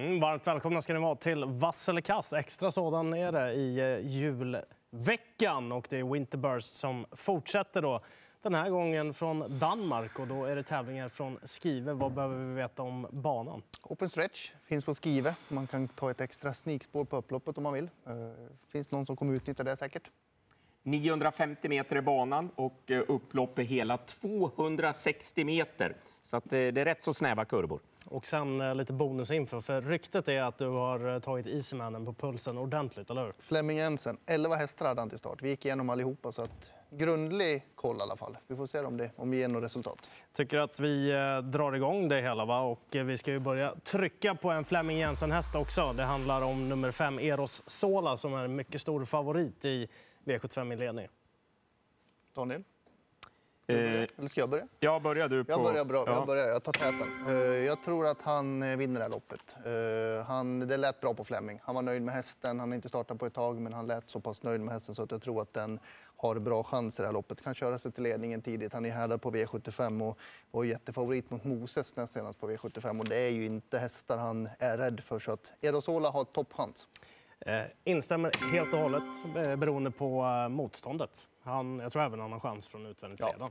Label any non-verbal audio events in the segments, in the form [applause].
Mm, varmt välkomna ska ni vara till Vass eller kass. Extra sådan är det i eh, julveckan. Och det är Winterburst som fortsätter då. Den här gången från Danmark och då är det tävlingar från Skive. Vad behöver vi veta om banan? Open stretch finns på Skive. Man kan ta ett extra snikspår på upploppet om man vill. Eh, finns någon som kommer utnyttja det säkert. 950 meter är banan och eh, upplopp är hela 260 meter. Så att det är rätt så snäva kurvor. Och sen eh, lite bonusinfo, för ryktet är att du har eh, tagit Easymannen på pulsen ordentligt, eller hur? Flemming Jensen, 11 hästar hade han till start. Vi gick igenom allihopa så att grundlig koll i alla fall. Vi får se om det, om det ger något resultat. Tycker att vi eh, drar igång det hela va? och eh, vi ska ju börja trycka på en Flemming Jensen-häst också. Det handlar om nummer fem Eros Sola som är en mycket stor favorit i V75-inledning. Daniel? Eh, Eller ska jag börja? ja, börjar du på... Jag börjar bra. Ja. Jag, börjar, jag tar täten. Eh, Jag tror att han eh, vinner det här loppet. Han, det lät bra på Flemming. Han var nöjd med hästen. Han har inte startat på ett tag, men han lät så pass nöjd med hästen så att jag tror att den har bra chans i det här loppet. Kan köra sig till ledningen tidigt. Han är härdad på V75 och var jättefavorit mot Moses näst senast på V75. Och det är ju inte hästar han är rädd för. Så att Erosola har toppchans. Eh, instämmer helt och hållet beroende på motståndet. Han, jag tror även han har chans från utvändigt Ja. ledan.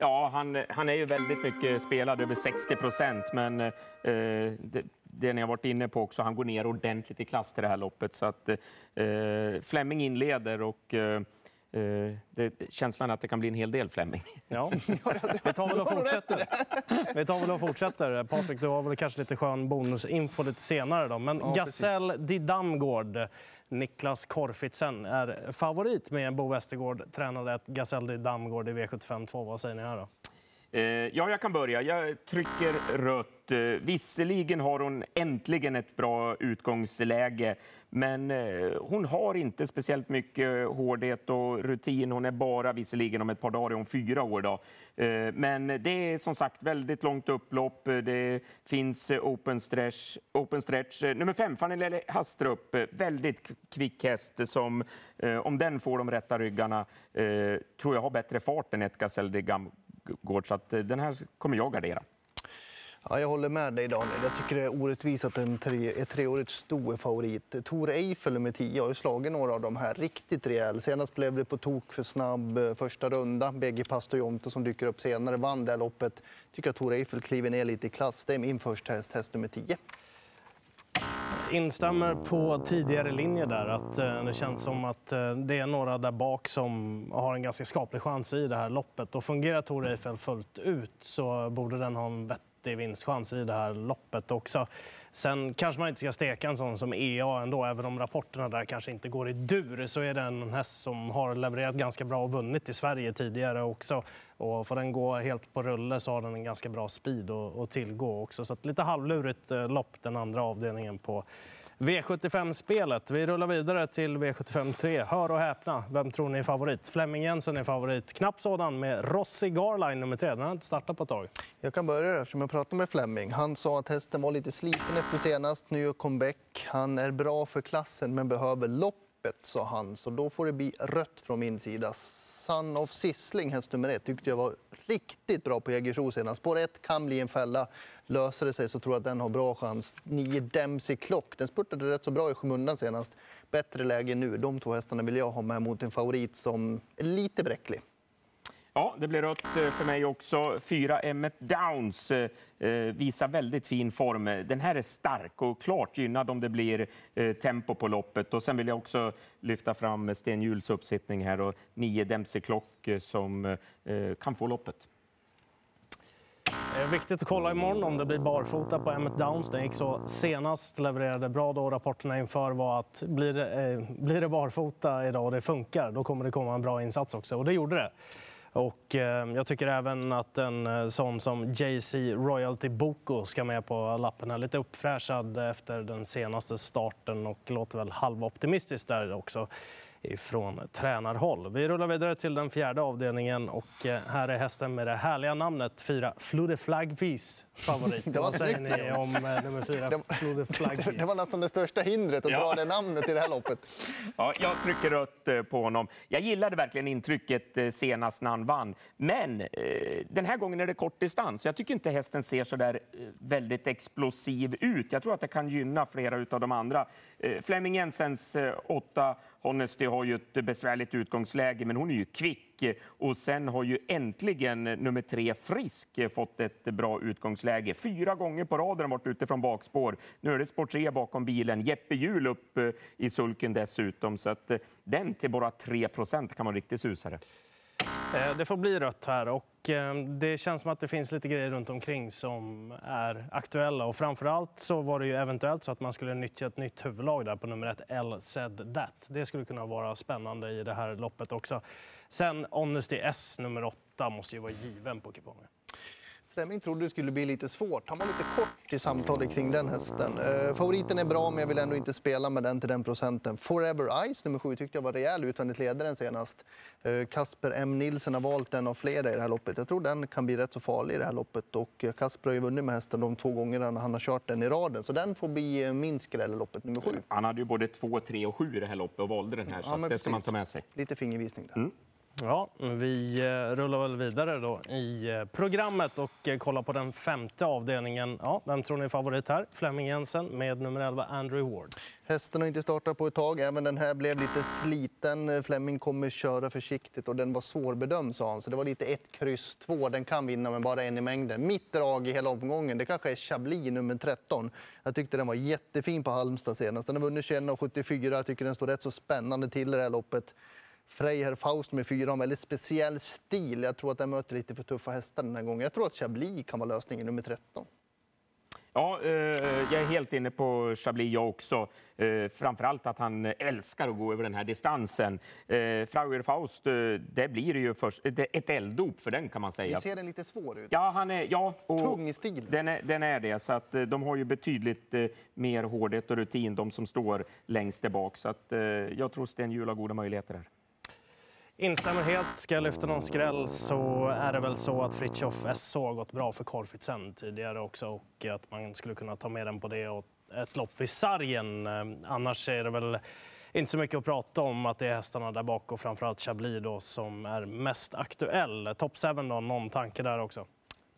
Ja, han, han är ju väldigt mycket spelad, över 60 procent. Men eh, det, det ni har varit inne på också, han går ner ordentligt i klass till det här loppet. Så att eh, Flemming inleder och eh, eh, det, känslan är att det kan bli en hel del Flemming. [laughs] Ja. Vi tar väl och [laughs] fortsätter. Vi tar väl och fortsätter. Patrik, du har väl kanske lite skön bonusinfo lite senare. Då. Men Ja, Gasell Di Damgård, Niklas Korfitsen, är favorit med Bo Westergård. Tränade ett Gasell Damgård i V75 2. Vad säger ni här då? Eh, ja, jag kan börja. Jag trycker rött. Eh, visserligen har hon äntligen ett bra utgångsläge, men eh, hon har inte speciellt mycket hårdhet och rutin. Hon är bara, visserligen om ett par dagar, är hon fyra år. Då. Men det är som sagt väldigt långt upplopp. Det finns open stretch. Open stretch. Nummer fem, Fanny Hastrup, väldigt kvick häst som, om den får de rätta ryggarna, tror jag har bättre fart än ett Gasell de Gam Gård, så att eh, den här kommer jag gardera. Ja, jag håller med dig Daniel. Jag tycker det är orättvist att en tre, ett treårigt sto är favorit. Eh, Tor Eiffel med 10 har ju slagit några av de här riktigt rejält. Senast blev det på tok för snabb eh, första runda. BG Pastor Jonte som dyker upp senare vann det här loppet. Tycker att Tor Eiffel kliver ner lite i klass. Det är min första häst, häst nummer 10. Instämmer på tidigare linje där. Att eh, det känns som att eh, det är några där bak som har en ganska skaplig chans i det här loppet. Och fungerar Tor Eiffel fullt ut så borde den ha en vettig vinstchans i det här loppet också. Sen kanske man inte ska steka en sån som EA ändå, även om rapporterna där kanske inte går i dur så är det en häst som har levererat ganska bra och vunnit i Sverige tidigare också. Och får den gå helt på rulle så har den en ganska bra speed att tillgå också. Så att lite halvlurigt eh, lopp den andra avdelningen på V75-spelet. Vi rullar vidare till V75 3. Hör och häpna, vem tror ni är favorit? Flemming Jensen är favorit. Knapp sådan med Rossi Garline nummer tre. Den har inte startat på ett tag. Jag kan börja eftersom jag pratade med Flemming. Han sa att hästen var lite sliten efter senast. Nu gör comeback. Han är bra för klassen men behöver loppet, sa han. Så då får det bli rött från min sida. Son of Sissling, häst nummer ett, tyckte jag var riktigt bra på Jägersro senast. Spår 1 kan bli en fälla. Löser det sig så tror jag att den har bra chans. Nio Dempsey Clock, den spurtade rätt så bra i skymundan senast. Bättre läge nu. De två hästarna vill jag ha med mot en favorit som är lite bräcklig. Ja, det blir rött eh, för mig också. Fyra Emmet Downs eh, eh, visar väldigt fin form. Den här är stark och klart gynnad om det blir eh, tempo på loppet. Och sen vill jag också lyfta fram Sten Juhls uppsittning här och nio Dempsey Clock eh, som eh, kan få loppet. Eh, Viktigt att kolla imorgon om det blir barfota på Emmet Downs. Den gick så senast, levererade bra då. Rapporterna inför var att blir det, eh, blir det barfota idag och det funkar, då kommer det komma en bra insats också. Och det gjorde det. Och eh, jag tycker även att en eh, sån som JC Royalty Boko ska med på lappen. Här. Lite uppfräschad efter den senaste starten och låter väl halvoptimistisk där också ifrån tränarhåll. Vi rullar vidare till den fjärde avdelningen och eh, här är hästen med det härliga namnet fyra Flude Flagvis favorit. [laughs] Det var Vad säger snyggt. ni om eh, nummer fyra Det- Flude Flagvis? [laughs] Det var nästan det största hindret att Ja. dra det namnet i det här loppet. Ja, jag trycker rött eh, på honom. Jag gillade verkligen intrycket senast när han vann. Men den här gången är det kort distans. Jag tycker inte hästen ser så där väldigt explosiv ut. Jag tror att det kan gynna flera av de andra. Flemming Jensens åtta Honesty har ju ett besvärligt utgångsläge, men hon är ju kvick. Och sen har ju äntligen nummer tre Frisk fått ett bra utgångsläge. Fyra gånger på rad har hon varit ute från bakspår. Nu är det spår 3 bakom bilen. Jeppe Hjul upp eh, i sulken dessutom. Så att eh, den till bara 3 procent kan vara en riktig susare. Eh, det får bli rött här och eh, det känns som att det finns lite grejer runt omkring som är aktuella och framförallt så var det ju eventuellt så att man skulle nyttja ett nytt huvudlag där på nummer ett, L said that. Det skulle kunna vara spännande i det här loppet också. Sen Honesty S nummer åtta måste ju vara given på kupongen. Flemming trodde det skulle bli lite svårt. Han var lite kort i samtalet kring den hästen. Eh, favoriten är bra, men jag vill ändå inte spela med den till den procenten. Forever Ice nummer sju tyckte jag var rejäl utvändigt ledaren senast. Eh, Kasper M Nilsen har valt en av flera i det här loppet. Jag tror den kan bli rätt så farlig i det här loppet. Och eh, Kasper har ju vunnit med hästen de två gångerna han har kört den i raden. Så den får bli eh, min skräll i loppet nummer sju. Han hade ju både 2, 3 och 7 i det här loppet och valde den här, så Ja, det ska man ta med sig. Lite fingervisning där. Ja, vi eh, rullar väl vidare då i eh, programmet och eh, kollar på den femte avdelningen. Ja, vem tror ni är favorit här? Flemming Jensen med nummer 11 Andrew Ward. Hästen har inte startat på ett tag. Även den här blev lite sliten. Flemming kommer köra försiktigt och den var svårbedömd sa han. Så det var lite 1, kryss 2. Den kan vinna men bara en i mängden. Mitt drag i hela omgången, det kanske är Chablis nummer 13. Jag tyckte den var jättefin på Halmstad senast. Den har vunnit 21,74. Jag tycker den står rätt så spännande till i det här loppet. Freiherr Faust med fyra en väldigt speciell stil. Jag tror att den möter lite för tuffa hästar den här gången. Jag tror att Chablis kan vara lösningen nummer 13. Ja, eh, jag är helt inne på Chablis jag också. Eh, framförallt att han älskar att gå över den här distansen. Eh, Frauer Faust, eh, det blir ju först, ett elddop för den kan man säga. Vi ser den lite svår ut. Ja, han är, ja, och Tung i stilen. Den är, den är det, så att eh, de har ju betydligt eh, mer hårdhet och rutin, de som står längst bak. Så att, jag tror Sten Hjul har goda möjligheter här. Instämmer helt. Ska jag lyfta någon skräll så är det väl så att Fritiof SO har gått bra för Korfitsen tidigare också och att man skulle kunna ta med den på det och ett lopp vid sargen. Eh, Annars är det väl inte så mycket att prata om att det är hästarna där bak och framförallt Chablis då som är mest aktuell. Top 7 då, någon tanke där också?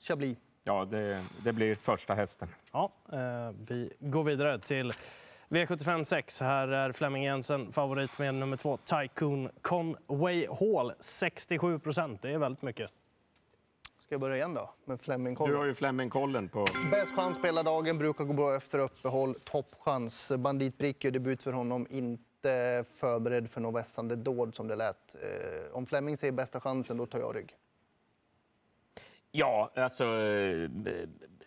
Chablis. Ja, det, det blir första hästen. Ja, eh, vi går vidare till V75 6. Här är Flemming Jensen favorit med nummer två, Tycoon Conway Hall. 67 procent, det är väldigt mycket. Ska jag börja igen då? Med Flemming Du har ju Flemming-kollen på... Bäst chans på hela dagen, brukar gå bra efter uppehåll. Toppchans. Bandit Brick gör debut för honom, inte förberedd för något vässande dåd som det lät. Eh, om Flemming säger bästa chansen, då tar jag rygg. Ja, alltså...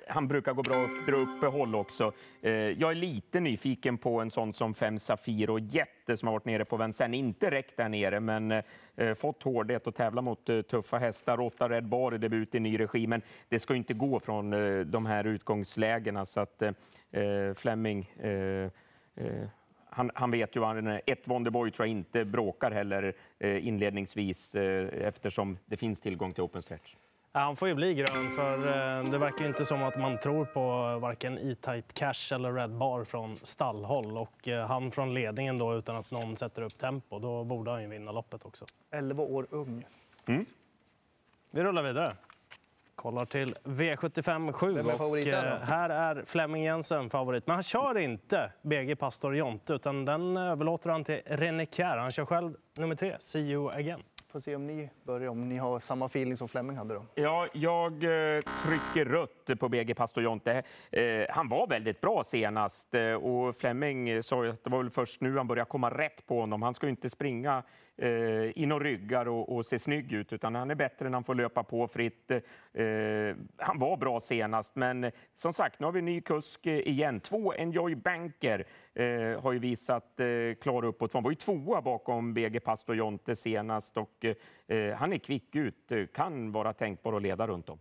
Han brukar gå bra efter uppehåll också. Eh, Jag är lite nyfiken på en sån som Fem Safir och Jätte som har varit nere på Vincennes. Inte räckt där nere, men eh, fått hårdhet och tävla mot eh, tuffa hästar. Åtta Red Bar i debut i ny regi, men det ska ju inte gå från eh, de här utgångslägena. Så att eh, eh Fleming... Eh, eh, han, han vet ju vad han är. Ett Wonderboy tror jag inte bråkar heller eh, inledningsvis eh, eftersom det finns tillgång till open stretch. Ja, Han får ju bli grön, för eh, det verkar ju inte som att man tror på varken E-Type Cash eller Red Bar från stallhåll. Och eh, han från ledningen då utan att någon sätter upp tempo, då borde han ju vinna loppet också. 11 år ung. Vi rullar vidare. Kollar till V75 7. Vem är favorit och, eh, här är Flemming Jensen favorit. Men han kör inte BG Pastor Jonte, utan den överlåter han till René Kjær. Han kör själv nummer tre, See you again. Får se om ni börjar, om ni har samma feeling som Flemming hade då. Ja, jag eh, trycker rött på BG Pastor Jonte. Eh, han var väldigt bra senast eh, och Flemming sa att det var väl först nu han började komma rätt på honom. Han ska ju inte springa eh, in och ryggar och, och ser snygg ut, utan han är bättre när han får löpa på fritt. Eh, han var bra senast, men som sagt, nu har vi en ny kusk eh, igen. Två Enjoy Banker eh, har ju visat eh, klar uppåt. Han var ju tvåa bakom BG Pastor Jonte senast och eh, han är kvick ut, kan vara tänkbar att leda runt om.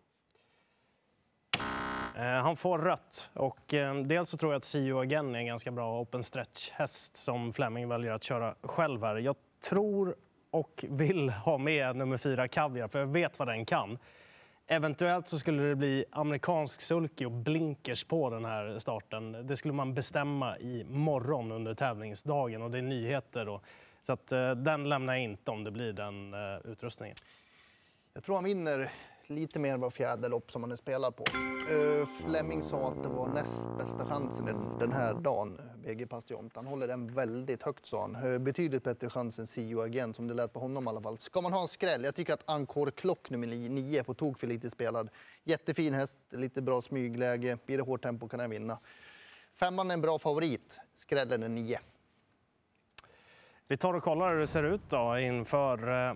Eh, han får rött. Och eh, dels så tror jag att Sio again är en ganska bra open stretch-häst som Fleming väljer att köra själv här. Jag tror och vill ha med nummer fyra Kaviar, för jag vet vad den kan. Eventuellt så skulle det bli amerikansk sulky och blinkers på den här starten. Det skulle man bestämma i morgon under tävlingsdagen och det är nyheter. Då. Så att, eh, den lämnar jag inte om det blir den eh, utrustningen. Jag tror han vinner lite mer var fjärde lopp som han är spelad på. Eh, uh, Fleming sa att det var näst bästa chansen den, här dagen, BG Pastion. Han håller den väldigt högt, sa han. Uh, betydligt bättre chans än Sio Agent, som det lät på honom i alla fall. Ska man ha en skräll? Jag tycker att Ankor Klock nummer 9 är på tok för lite spelad. Jättefin häst, lite bra smygläge. Blir det hårt tempo kan den vinna. Femman är en bra favorit. Skrällen är 9. Vi tar och kollar hur det ser ut då inför eh,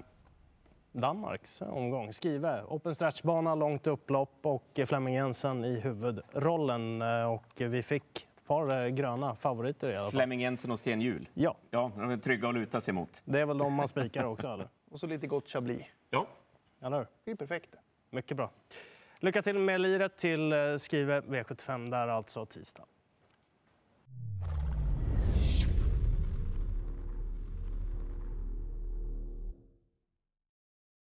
Danmarks omgång. Skrive, open stretch-bana, långt upplopp och Flemming Jensen i huvudrollen. Eh, och vi fick ett par eh, gröna favoriter i alla fall. Flemming Jensen och Sten Hjul. Ja. Ja, de är trygga att luta sig mot. Det är väl de man spikar också, eller? [laughs] Och så lite gott chablis. Ja. Eller hur? Det är perfekt. Mycket bra. Lycka till med liret till Skrive V75 där alltså tisdag.